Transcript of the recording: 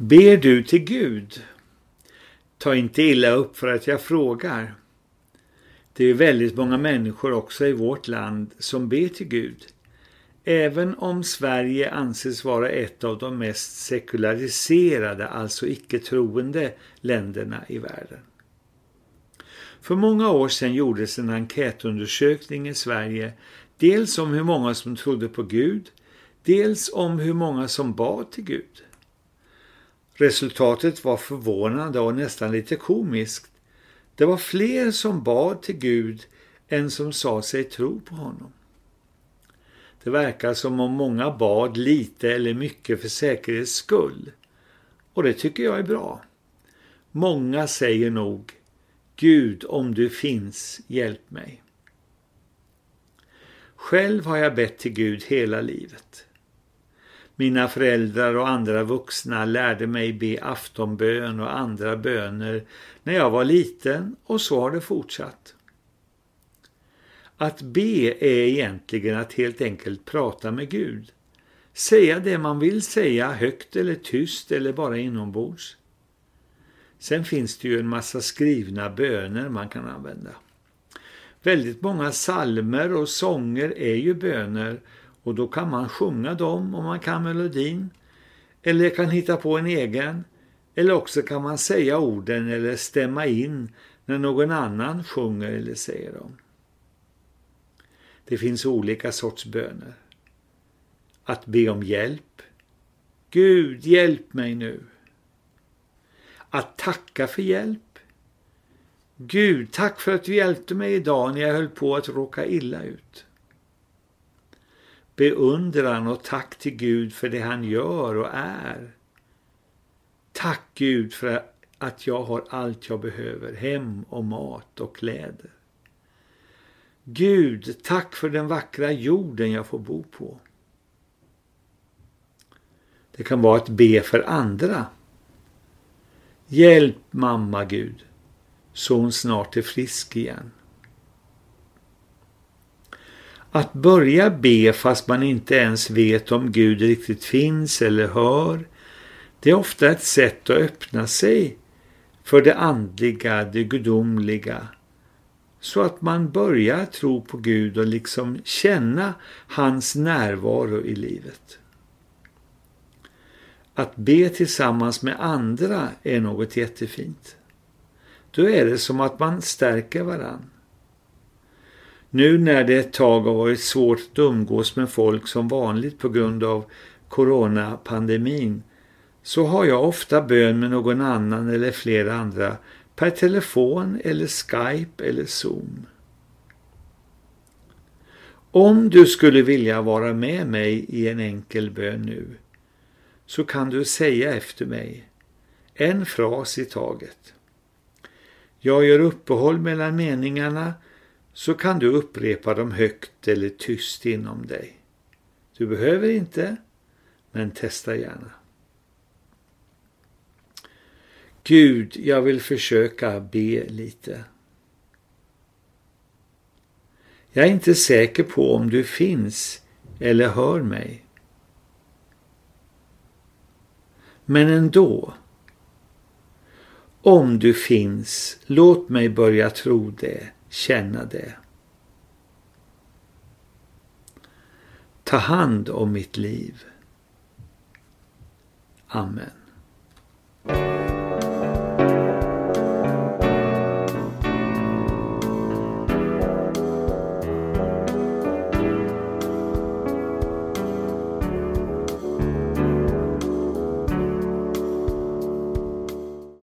Ber du till Gud? Ta inte illa upp för att jag frågar. Det är väldigt många människor också i vårt land som ber till Gud. Även om Sverige anses vara ett av de mest sekulariserade, alltså icke-troende länderna i världen. För många år sedan gjordes en enkätundersökning i Sverige, dels om hur många som trodde på Gud, dels om hur många som bad till Gud. Resultatet var förvånande och nästan lite komiskt. Det var fler som bad till Gud än som sa sig tro på honom. Det verkar som om många bad lite eller mycket för säkerhets skull. Och det tycker jag är bra. Många säger nog Gud, om du finns, hjälp mig. Själv har jag bett till Gud hela livet. Mina föräldrar och andra vuxna lärde mig be aftonbön och andra böner när jag var liten och så har det fortsatt. Att be är egentligen att helt enkelt prata med Gud. Säga det man vill säga högt eller tyst eller bara inombords. Sen finns det ju en massa skrivna böner man kan använda. Väldigt många salmer och sånger är ju böner och då kan man sjunga dem om man kan melodin. Eller kan hitta på en egen. Eller också kan man säga orden eller stämma in när någon annan sjunger eller säger dem. Det finns olika sorts böner. Att be om hjälp. Gud, hjälp mig nu. Att tacka för hjälp. Gud, tack för att du hjälpte mig idag när jag höll på att råka illa ut. Beundran och tack till Gud för det han gör och är. Tack Gud för att jag har allt jag behöver, hem och mat och kläder. Gud, tack för den vackra jorden jag får bo på. Det kan vara att be för andra. Hjälp mamma Gud, så hon snart är frisk igen. Att börja be fast man inte ens vet om Gud riktigt finns eller hör, det är ofta ett sätt att öppna sig för det andliga, det gudomliga, så att man börjar tro på Gud och liksom känna hans närvaro i livet. Att be tillsammans med andra är något jättefint. Då är det som att man stärker varann. Nu när det ett tag har varit svårt att umgås med folk som vanligt på grund av coronapandemin så har jag ofta bön med någon annan eller flera andra per telefon eller Skype eller Zoom. Om du skulle vilja vara med mig i en enkel bön nu så kan du säga efter mig en fras i taget. Jag gör uppehåll mellan meningarna så kan du upprepa dem högt eller tyst inom dig. Du behöver inte, men testa gärna. Gud, jag vill försöka be lite. Jag är inte säker på om du finns eller hör mig. Men ändå. Om du finns, låt mig börja tro det känna det. Ta hand om mitt liv. Amen.